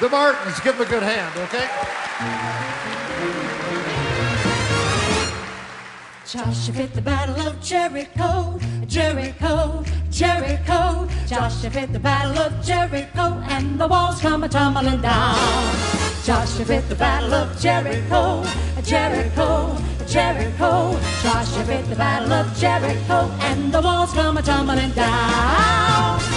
The Martins, give them a good hand, okay? Joshua fit the battle of Jericho, Jericho, Jericho. Joshua fit the battle of Jericho, and the walls come a-tumbling down. Joshua fit the battle of Jericho, Jericho, Jericho. Joshua fit the battle of Jericho, and the walls come a-tumbling down.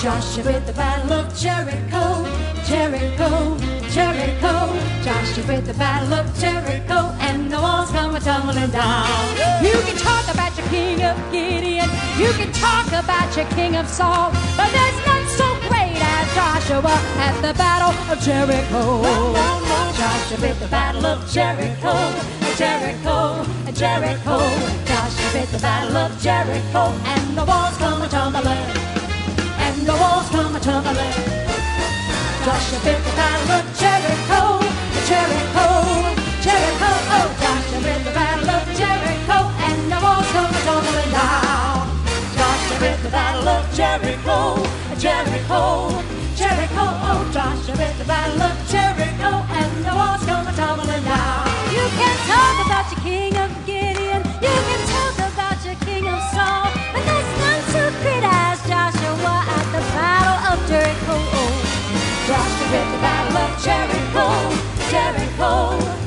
Joshua with the battle of Jericho. Jericho Jericho. Joshua with the battle of Jericho. And the walls come tumbling down. You can talk about your king of Gideon. You can talk about your king of Saul. But there's none so great as Joshua at the battle of Jericho. Joshua with the battle of Jericho. Jericho, Jericho. Joshua with the battle of Jericho. And the walls come a tumbling and the walls come tumbling. Joshua fit the battle of Jericho. Jericho, Jericho. Oh, Joshua fit the battle of Jericho. And the walls come tumbling down. Joshua fit the battle of Jericho. Jericho, Jericho. Oh, Joshua fit the battle of Jericho. And the walls come tumbling down. You can talk about your king of Jericho, Jericho.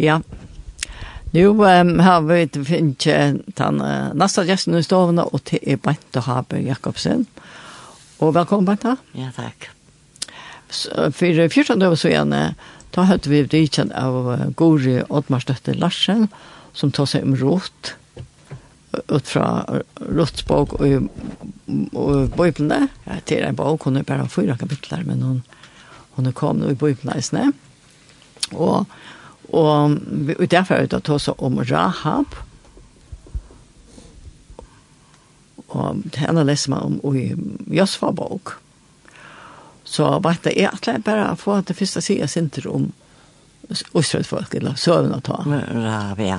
Ja. Nu um, har vi finnet den uh, neste gjesten i stovene, og til er Bente Haber Jakobsen. Og velkommen, Bente. Ja, takk. Så, för 14 år sedan da hørte vi ditchen av uh, Gori Oddmarsdötter Larsen som tar seg om rot, ut fra Rots bok og, og bøyblene. Ja, til en bok, hun er bare fyra kapitler, men hun, hun er kommet i bøyblene i sned. Og Og vi derfor er det også om Rahab. Og henne leser man om i Josfa bok. Så vet jeg, jeg bare får at det første siden sinter om Østrød folk, eller søvn og ta. Rahab, ja.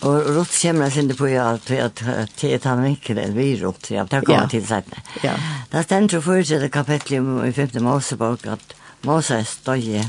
Og Rott kommer jeg sinne på at det er han ikke eller vi Rott, ja, det kommer til seg. Ja. Det stender for jo forutsettet kapitlet i 5. Mosebok at Moses støyer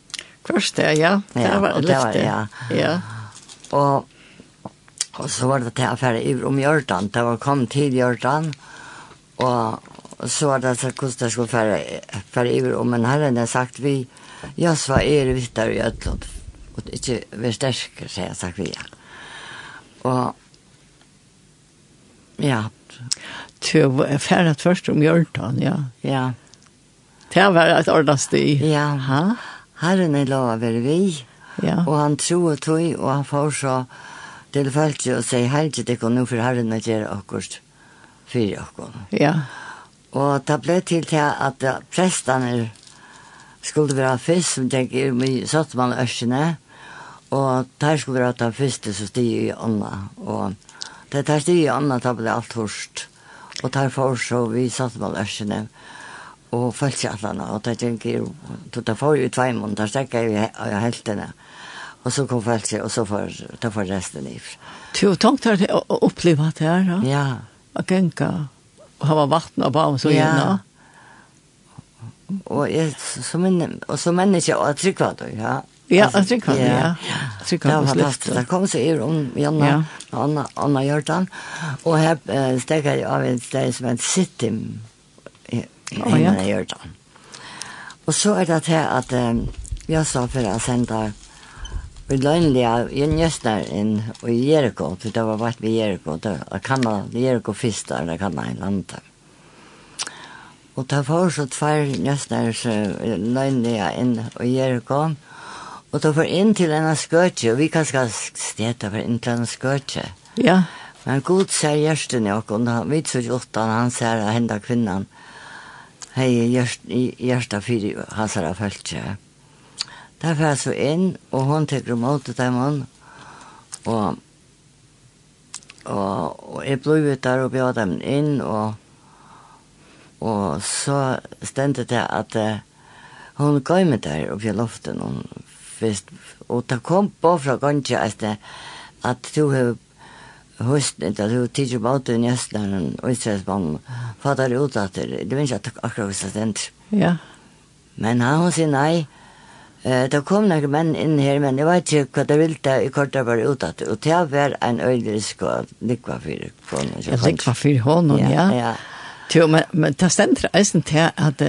Først det, ja. Det ja, var litt det. Ja. ja. Og, og så var det til affære i om Jordan. Det var kom til Jordan. Og så var det så hvordan jeg skulle fære, fære i om en herren. Jeg sagt vi, ja, så er det vitt der i Øtlund. Og ikke vi sterker, så jeg sagt vi, ja. Og ja. Til å først om Gjørtan, ja. Ja. Det var et ordentlig. Ja. Ha? Herren er lov å være vi, ja. og han tror og tog, og han får så til folk og sier helst ikke nå for Herren å gjøre akkurat for akkurat. Ja. Og det ble til til at prestene skulle være først, som tenker, vi satt man ørsene, og der skulle være ta første som stod i ånda, og det der stod i ånda, da ble alt hørst. Og der får så vi satt man ørsene, og og følte seg alle og det gikk jo, det får jo tvei måneder, der stekker jeg i heltene. Og så kom følte seg, og så får det for resten i. Du tenkte har du opplevd det her, da? Ja. Og genka, og ha vatten og barn, så gjerne. Ja. Og jeg, så minne, og som menneske, og tryggva du, ja. Ja, jeg trykker det, ja. Jeg trykker Det var fantastisk. Det kom så i rom, Janna, ja. Anna, Anna Hjørtan, og her uh, stekker jeg av en sted som heter Sittim, oh, ja. jeg gjør det. Og så er det til at um, jeg sa for å sende uløgnlige gjøngjøster inn i Jericho, for det var vært ved Jericho, det var kanna, Jericho først der, det kanna i landet. Og det var så tvær gjøster løgnlige inn i Jericho, og det var inn til en skøtje, og vi kan skal stete for inn til en skøtje. Ja. Men god ser gjørsten i åkken, vi tror ikke han ser henda kvinnan, hei hjerta fyrir hansara fæltje. Der fyrir så inn, og hon tekker mot det dem hon, og, og, og jeg blei ut der og bjør dem inn, og, og så stendte det at uh, hon gav meg der oppe i loften, hon fyrst, og det kom på fra ganske at du har hösten där du tiger bort den nästan och istället bara fattar ut at det det vill inte akkurat hvis det sent. Ja. Men han sa nei, Eh det kom noen menn inn her, men jeg vet ikke hva det ville i kortet bare ut at och det var en ödrisk och likva för kon. Likva for hånden, ja. Ja. Jo men men det stender eisen til at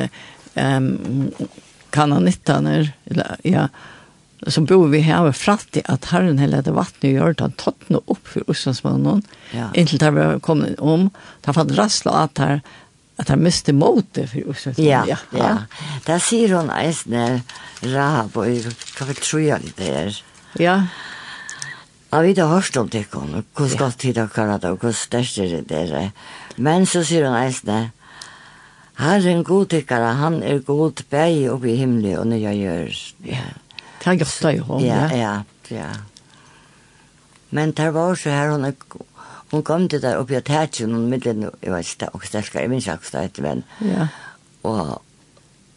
um, kan han nytta när eller ja som bor vi her var fratt i at herren hele det vattnet i Jordan noe opp for Oslandsmannen, ja. inntil det var kommet om, da fant rassla at her, at han miste måte for Oslandsmannen. Ja, ja. ja. ja. Sier hun eisne Rahab, og jeg kan vel tro jeg litt er Ja. Ja, vi har hørt om det, hvordan godt tid dere har og hvordan er det dere. Men så sier hun eisne, Herren god tykkere, han er god bæg oppe i himmelen og nye gjør. Ja. Det har gjort det jo. Ja, ja, ja. Men det var så her, hun, hun kom til der oppe i tætjen, hun middelen, jeg vet ikke, og sterkere, jeg minns ikke det etter, men. Ja. Og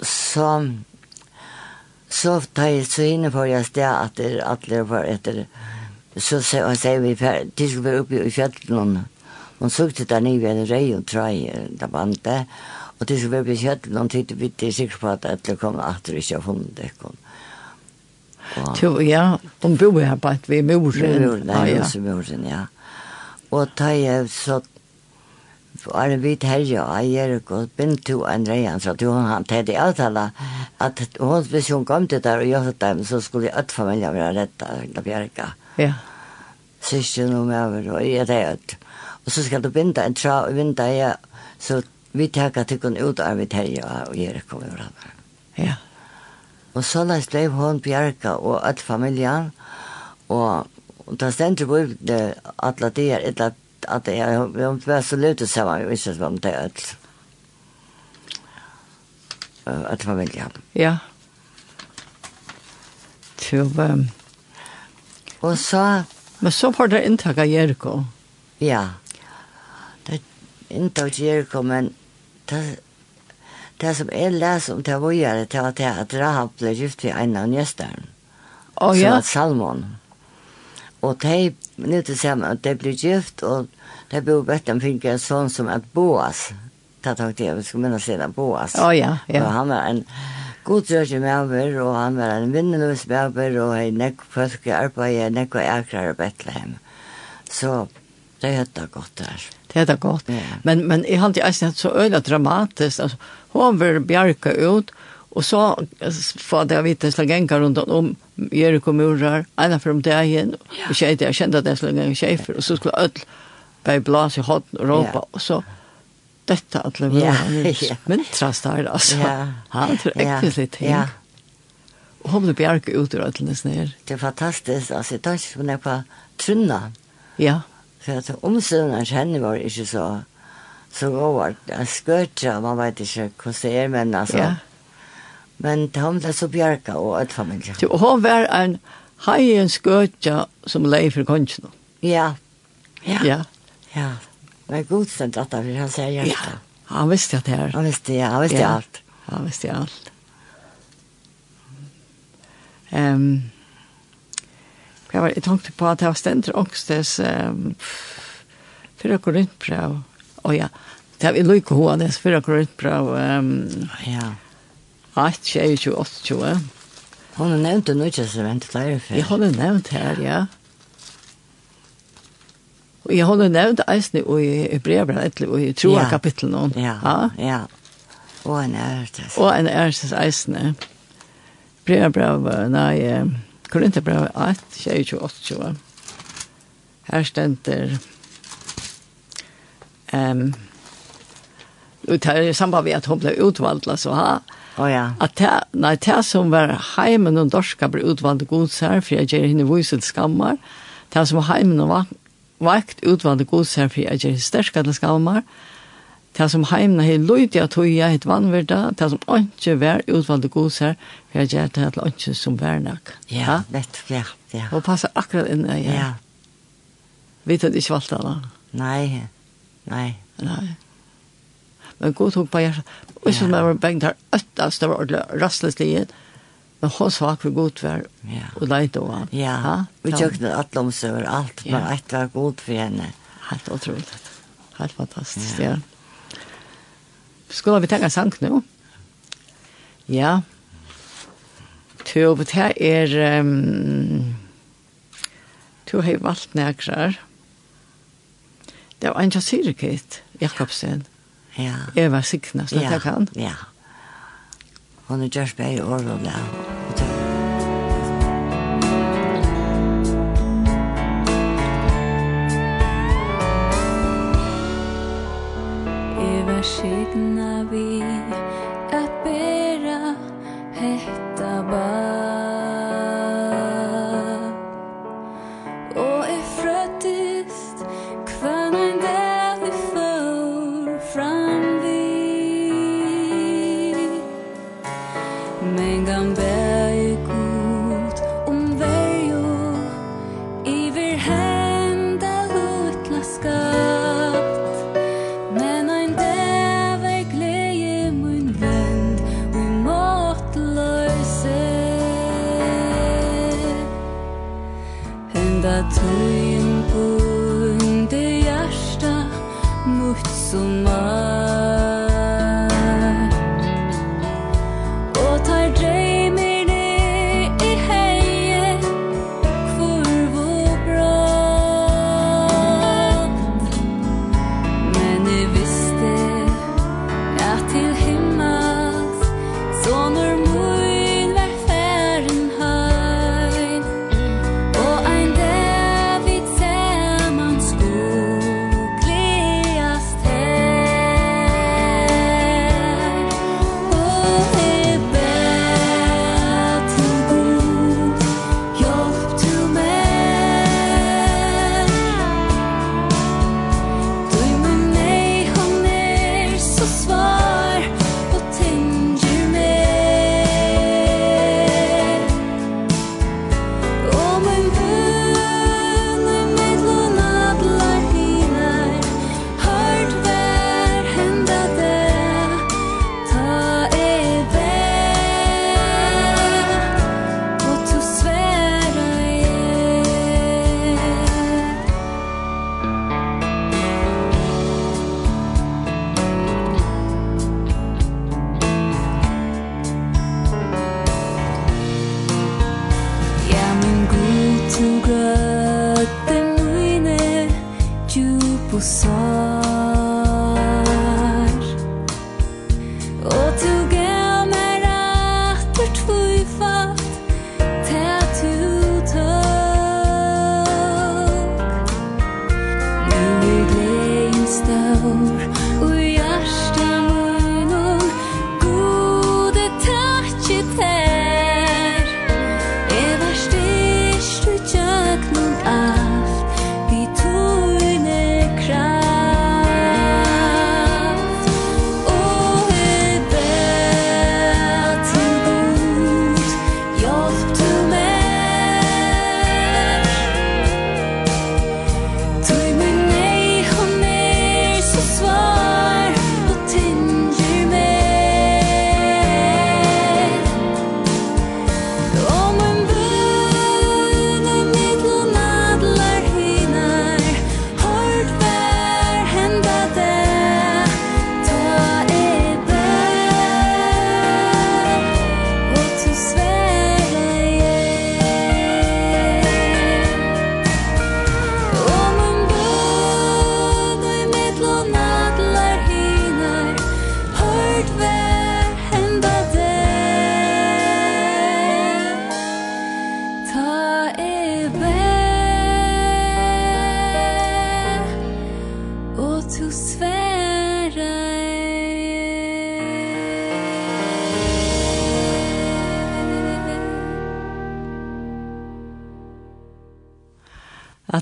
så, så tar jeg så inne for jeg sted at det er alle var etter, så sier vi, de skulle være oppe i fjellet noen, hun Hon der där ved en rej och trai där bandet. og de skulle være oppi i fjellet någon tykte vi til sikker på at alle kom att det inte har funnet det kom. Jo, ja, de bor her på at vi er moren. Ja, ja, ja, moren, ja. Og da jeg så var en vit herre og eier og bind to en reian, så at hun han tedde avtala at hun, hvis hun kom til der og gjør dem, så skulle ødt familien være retta og bjerga. Ja. Sysken og med over, og jeg det ut. Og så skal du binda en tra og binda jeg, så vi tar til kun ut av vit herre og eier og kommer Ja. Og så leis blei hon bjerga og all familjan, og, og da stendte på det alle dier, etter at det er, vi jeg var så lute sammen, vi visste ikke om det alt. All familjan. Ja. Tjo, um... Og så... Men så får det inntak av Jericho. Ja. Det er inntak av Jericho, men det det som jeg leser om til å gjøre, det var det at Rahab ble gift til en av njøsteren. Oh, ja. Som var Salmon. Og de, nu til sammen, de ble gift, og de ble bedt om finke en sånn som at Boas, det tok det, vi skulle minne siden Boas. Oh, ja, ja. Og han var en god godrøkje med over, og han var en vinneløs med over, og jeg nekk folk i arbeid, nekk og akrar i Bethlehem. Så det hørte godt der. Ja det er det godt. Yeah. Men, men jeg hadde ikke så øyla dramatisk. Altså, hun var bjerke ut, og så får jeg vite slag enka rundt om Jericho murar, ena for om det igjen, og tjej jeg kjente at jeg slag enka tjejfer, og så skulle ødel bare blase i hodden og råpa, yeah. og så dette at det var myntrast der, altså. Yeah. Han tror ekkelig ting. Yeah. Og hun ble bjerke ut i rødlenes ned. Det er fantastisk, altså, jeg tar ikke på trunna. Ja. Yeah. For at omstående henne var ikke så, så god. Jeg skørte, man vet ikke hvordan det er, men altså. Ja. Men hun ble så bjerka og et familie. Jo, hun var en heien skørte som leie for kongen. Ja. Ja. Ja. ja. Men godstendt at han sier hjertet. Ja, han visste at det her. Han visste, ja, han visste ja. alt. Han visste alt. Ehm um, Jeg var i tanke på at jeg var stendt ångstes um, fyra korintbrev. Å ja, det var i lykke hoa det, fyra korintbrev. Um, ja. 8, 20, 28, 20. Hon har nevnt det nå ikke så vent flere før. Ja, hon har nevnt her, ja. Og jeg har nevnt eisen i brevene, eller i troa ja. kapittel nå. Ja, ja. Og en ærtes. Og en ærtes eisene. Brevene, nei, Korintherbrevet 1, 28. 28. Her stender um, og det er samband med at hun ble utvalgt, så ha, Oh, ja. At det, nei, det som var heimen og dorska ble utvandet godsherr, for jeg gjør henne vuset skammer. Det som var heimen og vakt utvandet godsherr, for jeg gjør henne sterska til skammer. Det som heimene har løyt i at høya et vannverda, det som ikke var utvalgte gods her, for jeg gjør det til ikke som var nok. Ja, lett, ja, ja. Og passer akkurat inn i ja. ja. Vi tar ikke valgte da? Nei, nei. Nei. Men god tok på hjertet. Og så var det bengt her, øttast, det var ordentlig rastleslighet. Men hun svak for god vær, og leit og av. Ja, vi tjøkne atlomsøver, alt, men et var god for henne. Helt otroligt. Helt fantastisk, ja. ja. Skulle vi tenke en sang nå? Ja. Tøy og det er... Um, tøy har valgt nækrar. Det var en kjassirikit, Jakobsen. Ja. Eva Signa, snakket ja. kan. Ja. Hon er just bare i år og lav. skikna vi Byen på under hjärsta Mot som all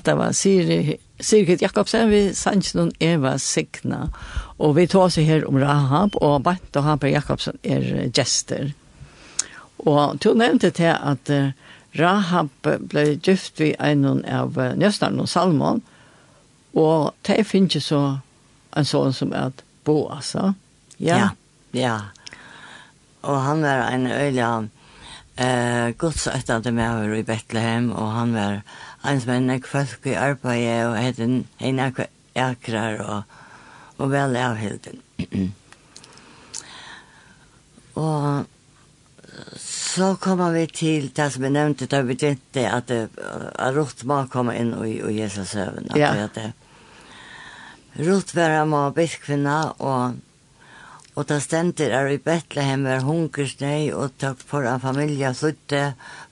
at det var Siri, Sirkit Jakobsen, vi sanns noen Eva Signa, og vi tar oss her om Rahab, og Bant og Haber Jakobsen er gjester. Og du nevnte til at Rahab ble gift ved en av Nøstaren og Salmon, og det finnes ikke så en sånn som er Boas, ja? Ja, ja. Og han var en øyla eh, godsøttende med i Bethlehem, og han var en som med nek folk i arbeid og heten en akrar og, og vel avhilden. og så kommer vi til det som jeg nevnte da vi begynte at, at Rutt må komme inn i, i Jesus søvn. Ja. At, Rutt var en må biskvinna og Og da stenter er i Betlehem er hungersnei, og takk for en familie flytte,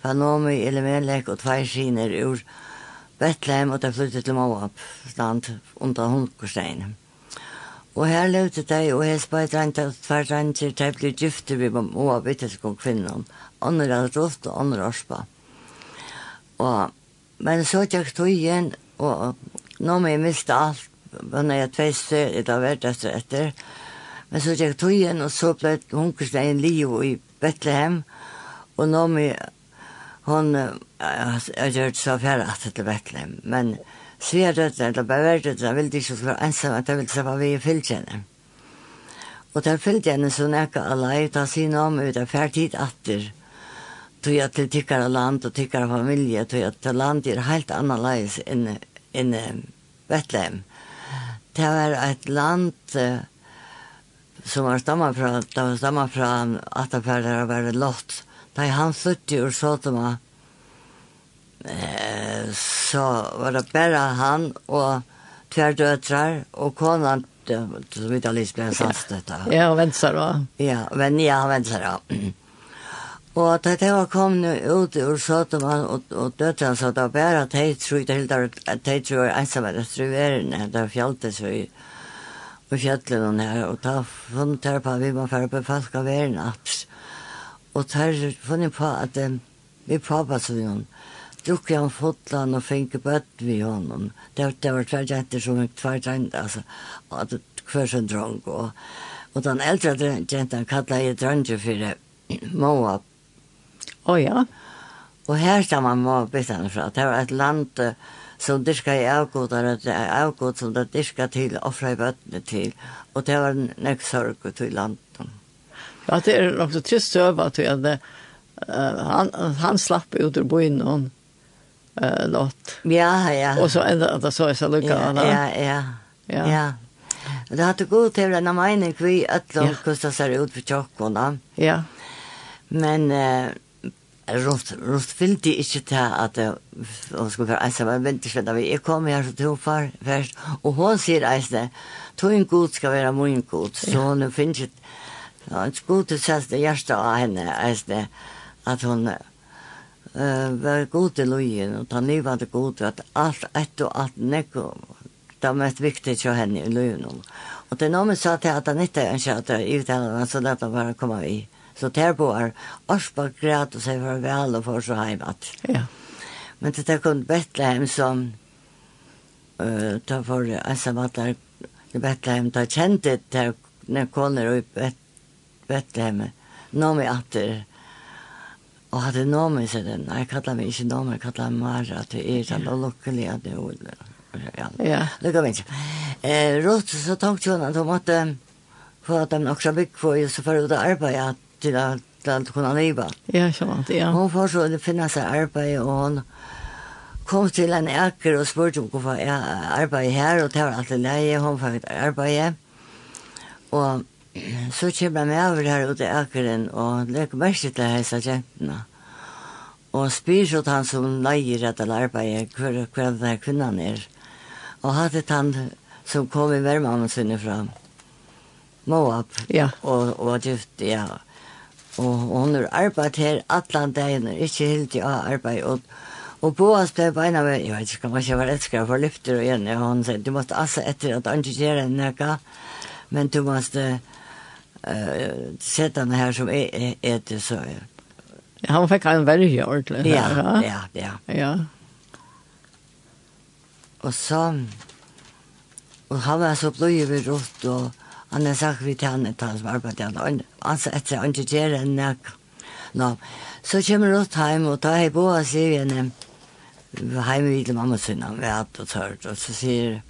fra fanomi, elemelek og tvei skiner ur Betlehem, og ta flytte til Moab, stand under hungersnein. Og her levde de, og her spør drengte og tvær drengte, de ble gifte ved Moab vittisk og kvinnen. Andre hadde rått, og andre orspa. Og, men så tjekk tog igjen, og Nomi miste alt, men jeg tveiste, det har vært etter etter, etter, Men så gikk tog igjen, og så ble hunkersleien liv i Bethlehem, og nå med hon har gjort så fjerde at til Bethlehem, men sier sverdøttene, eller jeg ville ikke være ensam, at jeg ville se hva vi i fylgjene. Og der fylgjene så nekka alle, ta sin om ut av ferdtid atter, tog jeg til tykkere land og tykkere familie, tog jeg til land er helt annerledes enn Bethlehem. Det var et land, uh, som var stamma fra, det var stamma fra at det var bare lott. Da han sluttet ur Sotoma, eh, så var det bare han og tver døtrar og konan som vi tar lyst ble sans dette. Ja, og venstre da. Ja, men ja, vensar da. Og da de var kommet ut ur Sotoma og, og døtran, så det var bare at de tror, de tror ensamme restaurerende, det fjaltet, så i, på kjøttelen her, og ta funnet her på at vi må føre på falsk av verden apps. Og tar funnet på at um, vi pappa så vi hon, drukket han fotland og finke bøtt vi honom. Det, det var tvær jenter som tvær jenter, altså, det hver sin drang, Og, og den eldre jenten kallet jeg dronje for Moab. Å oh, ja. Og her stammer Moab bittene fra. Det var et land... Uh, som dyrka i avgodar, avgod som det dyrka til, offra i bøttene til, og det var nek sorg ut i landen. Ja, det er nok så trist søva til at uh, han, han slapp ut ur boin og uh, låt. Ja, ja. Og så enda at det så er så lukka. Ja, ja, ja. ja. ja. Det hadde god til en mening vi ødlån ja. hvordan det ser ut for tjokkona. Ja. Men... Uh, Rott, rott fyllte ikke til at hun skulle være eisen, men vente slett vi er kom her så tog far først, og hun sier eisne, tog en god skal være min god, så hun finner ikke, en god til sette hjertet av henne eisne, at hun uh, var god til lojen, og ta nyvande god til at alt ett og alt nekkom, det var mest viktig til henne i lojen. Og det er noe noen sa til at han ikke ønsker at jeg uttalen, så lette han bare komme i. Så der på är Arspa grät och säger farväl og får så heimat. Ja. Men det er kun Betlehem som eh uh, ta för ensamvattare i Betlehem ta kände där når koner upp Bet Betlehem. Nå med att Og hadde nomen seg den. Jeg kallar meg ikke nomen, jeg kallar meg Mara, at vi er sånn, og lukkelig at det er Ja. ja. Lukka mig ikke. Eh, Rått så tenkte hun at hun måtte få at de nok så bygg på, og så får hun arbeid at til at, at kunne har livet. Ja, sånn, ja. Hun får så finne seg arbeid, og hun kom til en eker og spurte om hvorfor jeg arbeider her, og det var alltid leie, hun fikk arbeid. Og så kommer jeg med over her ute i ekeren, og leker mest til hese jentene. Og spyr så han som leier etter arbeidet, hver, hver denne kvinnan er. Og hadde han som kom i vermannen sinne fra Moab, ja. og, og gift, ja. Og, og hun har arbeidt her atlan dagen, og ikke helt i har arbeidt. Og, og Boas ble beina med, jeg vet ikke om jeg var elsker for lyfter og igjen, og hun sier, du måtte asse etter at han ikke gjør en nøkka, men du måtte uh, sette henne her som er etter, så. Han fikk en verje ordentlig. Ja, ja, ja. Ja. Og så, og han var så blod i rått, og Han har sagt vi til han et hans var på det han sa etter han ikke gjør en nek. Nå, så kommer han hjem, og da har jeg Boa sier vi henne, hjemme vidt mamma sin, han vet og tørt, og så sier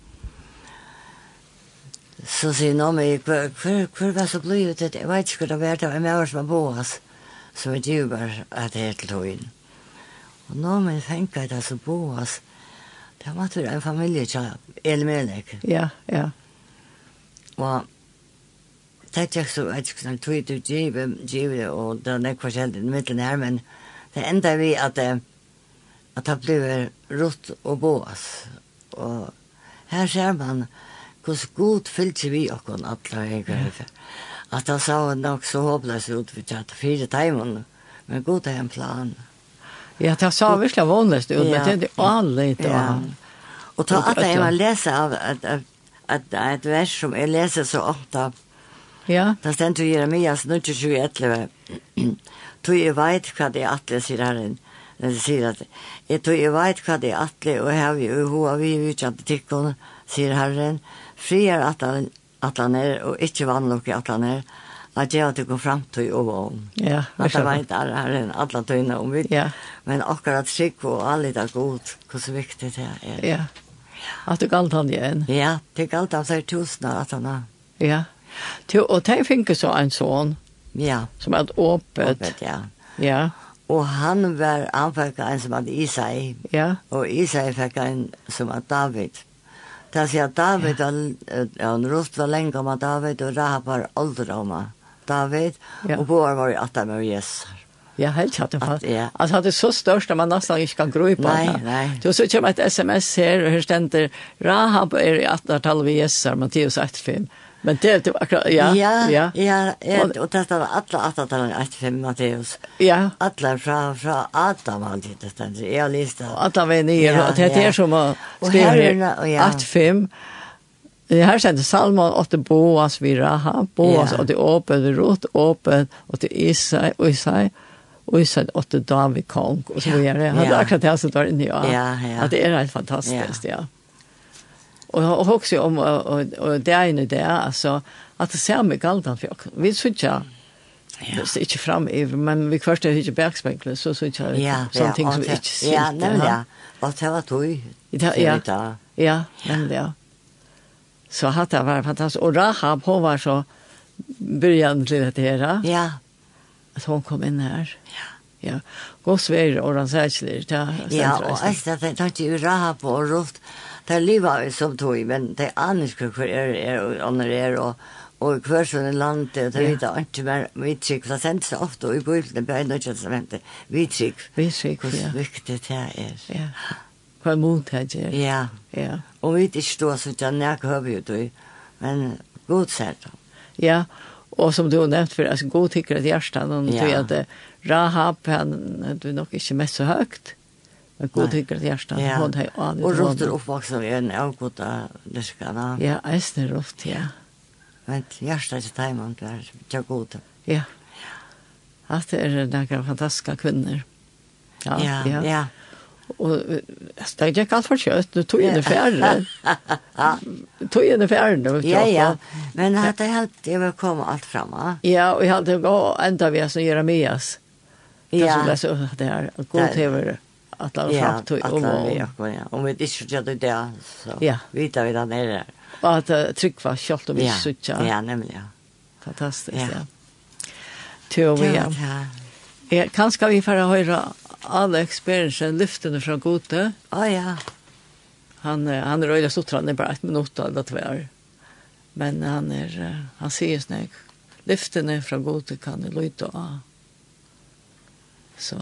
så sier han meg, hvor var så blod ut, jeg vet ikke hva det var, det var med oss med Boas, så vet jeg bare at det er til høyen. Og nå må jeg det at altså Boas, det var en familie, Elmenek. Ja, ja. Og det er ikke så, jeg ikke sånn tog ut givet, og det er nekva kjeld i midten her, men det enda vi at det, at det blir rått og bås. Og her ser man hvordan god fyllt vi og alle atla eger. At det sa nok så håpløs ut for at fire timer, men god er en plan. Ja, det sa virkelig vanligst ut, men det er det anleit. Ja. Og ta at jeg må lese av at, at, at, et vers som jeg leser så ofte, Ja. Det stendur Jeremias 9.21. Tog jeg veit hva det er atle, sier herren. Det sier at jeg tog jeg veit hva det er atle, og her vi og hoa vi utkjent tikkene, sier herren. Fri er atlan er, og ikke vannlokke atlan er, at jeg gå fram til og om. Ja, at jeg veit er herren atlan tøyne om vi. Ja. Men akkurat trygg og alle det er god, hvor så viktig det er. Ja. At du galt han igjen. Ja, det galt han, så er tusen at han. Ja. Til, Og de finner så en sån. Ja. Som er åpet. Åpet, ja. Ja. Og han var, han fikk en som hadde Isai. Ja. Og Isai fikk en som hadde David. Det sier at David, ja. han råst var lenge om David, og Rahab var aldri om David. Ja. Og Boar var i atta med Jesus. Ja, helt hatt det fast. Ja. Altså, det er så størst at man nesten ikke kan gro i på det. Nei, nei. Du, så kommer et sms her, og her stender, Rahab er i 18-tallet ved Jesus, Matteus 1-5. Men det är typ akkurat, ja. Ja, ja. ja, ja og det var alle att att fem Matteus. Ja. Alle fra, fra Adam han det där. Jag läste. Alla var Ja, och det är som att skriva att fem. Det här kändes Salmon, åt det Boas vid Raha, Boas ja. åt det Åpen, Rot, Åpen, åt det Isai, och Isai, och Isai åt det David Kong och så vidare. Han hade akkurat det som var inne i Ja, ja. Att det är helt fantastiskt, ja. Och har också om och det är ju det alltså att det ser mig galt an för vi söker Ja. Det är inte fram men vi första är inte bergsbänken så så inte ja, någonting ja, som inte ser. Ja, nemlig, ja. Vad tar det då? Ja, ja. Ja, men det. Så har det varit fantastisk. Og Rahab hun var så början til det her. Ja. At hun kom inn her. Ja. Ja. Gå väder og han sier ikke det. Ja, og och alltså det tänkte ju Rahab och Ruth det livet er som tog, men det er annars hver er, er og andre er, og, og hver sånn er landet, og det vet jeg ikke mer, vi trygg, for det sendes ofte, og i bøyden, det er noe som henter, vi trygg. Vi trygg, ja. Hvor viktig det er. Ja. Hva er mot det gjør. Ja. Ja. Og vi ikke stå så ikke, jeg hører jo det, men god ser det. Ja, og som du har nevnt for, altså god tykker at hjertet, og ja. at Rahab, han, du er nok ikke mest så høyt, ett god tycker det Ja. Hun har av och rotter uppvuxen vi en av goda läskarna ja äster roft ja men hjertet er hjärta teimen, det er ikke god ja At det er noen fantastiske kvinner. ja ja, ja. ja. Och det gick alt for kjøtt, du tog inn i det färre. tog inn i in det färre. Ja, ja. Men at det helt, jag vil komme alt fram. Ja, og jeg hadde gått enda vi som Jeremias. Ja. Det som läser det här, god tv att alla fram om och ja. Om vi inte skulle det det så ja. vita vi där nere. Och att tryckva kjolt och vi switcha ja nämligen. Fantastiskt ja. till vi ja Ja, kanskje vi får høre alle eksperiencen lyftene fra Gode. Å oh, ja. Han, han er øyla stort, han er bare et minutt av det. Men han er, han sier Lyften lyftene fra Gode kan jeg lytte av. Så,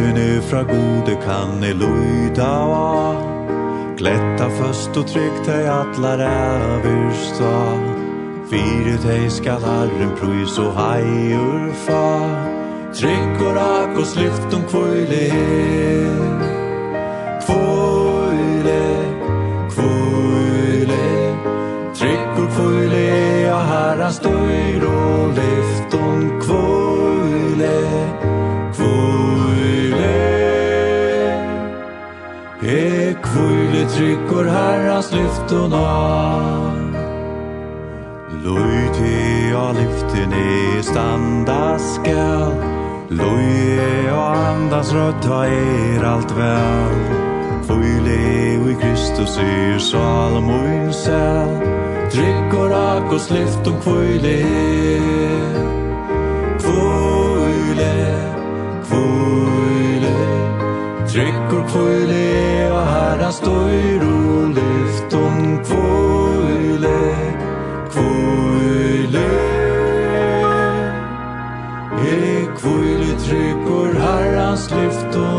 Ryktene fra gode kan ni luida av Gletta først og trygg deg atlar æversta Fyre deg skal harren prøys og heier fa. Trygg og rak og slift om kvøyle Kvøyle, kvøyle. Trygg og kvøyle ja herran støy. E kvile tryggor herrans lyftona Loj te a lyften e standa skal Loj e a andas rötta er allt väl Kvile i Kristus er salmoin sel. Tryggor akos lyfton kvile Akur kvile og herra støyr og lyft om kvile Kvile E kvile trykker herrans lyft om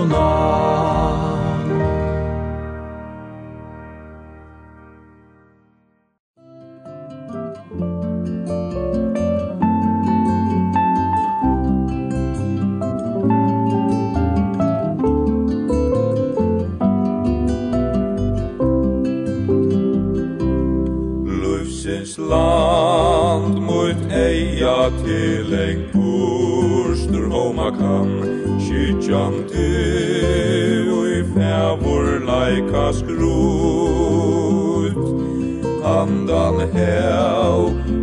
til ein purstur homa kan Kyrkjan til og i fævor leika skrut. Andan hev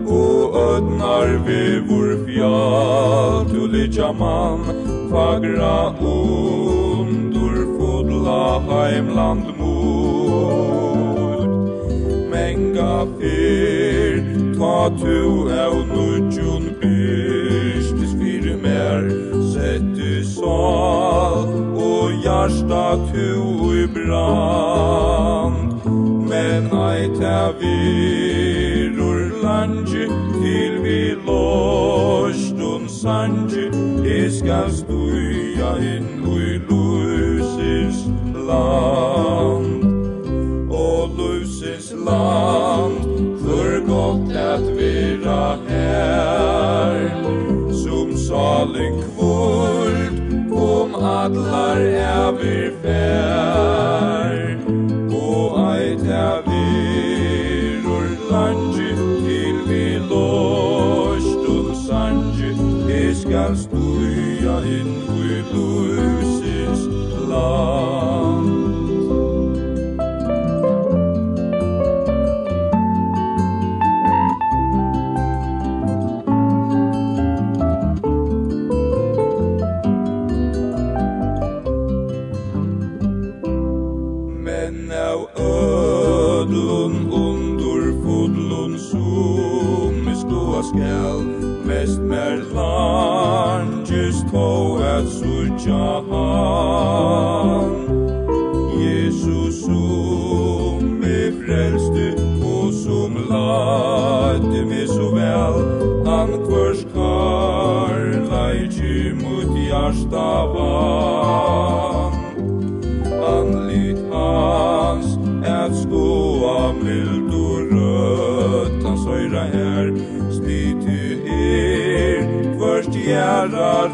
og ödnar vi vår fjall Tu litja man fagra undur fodla heimland mot. Menga fyr ta tu av nudj sal og hjärsta tu i brand. Men ei ta virur langi til vi lostun sangi. Iska stuja inn ui lusins land. Og lusins land. allar evir fær mest mer langt just to at suja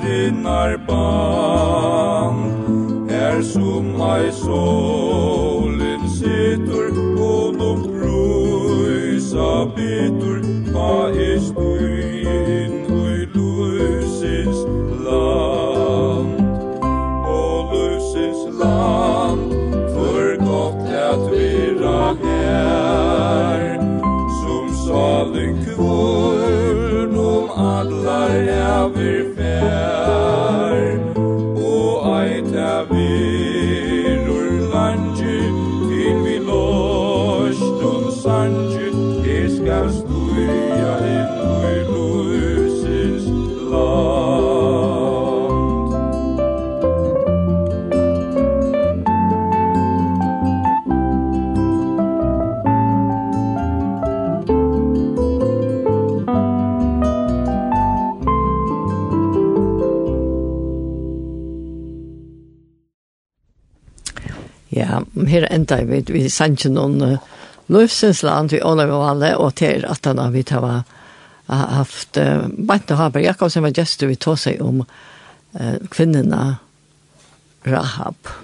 dinar enda vi, vi sendte noen uh, løvsensland vi Olav vi alle, og til at han har vi tava haft uh, Bant og Haber Jakobsen var gestor vi tog seg om uh, kvinnerna Rahab.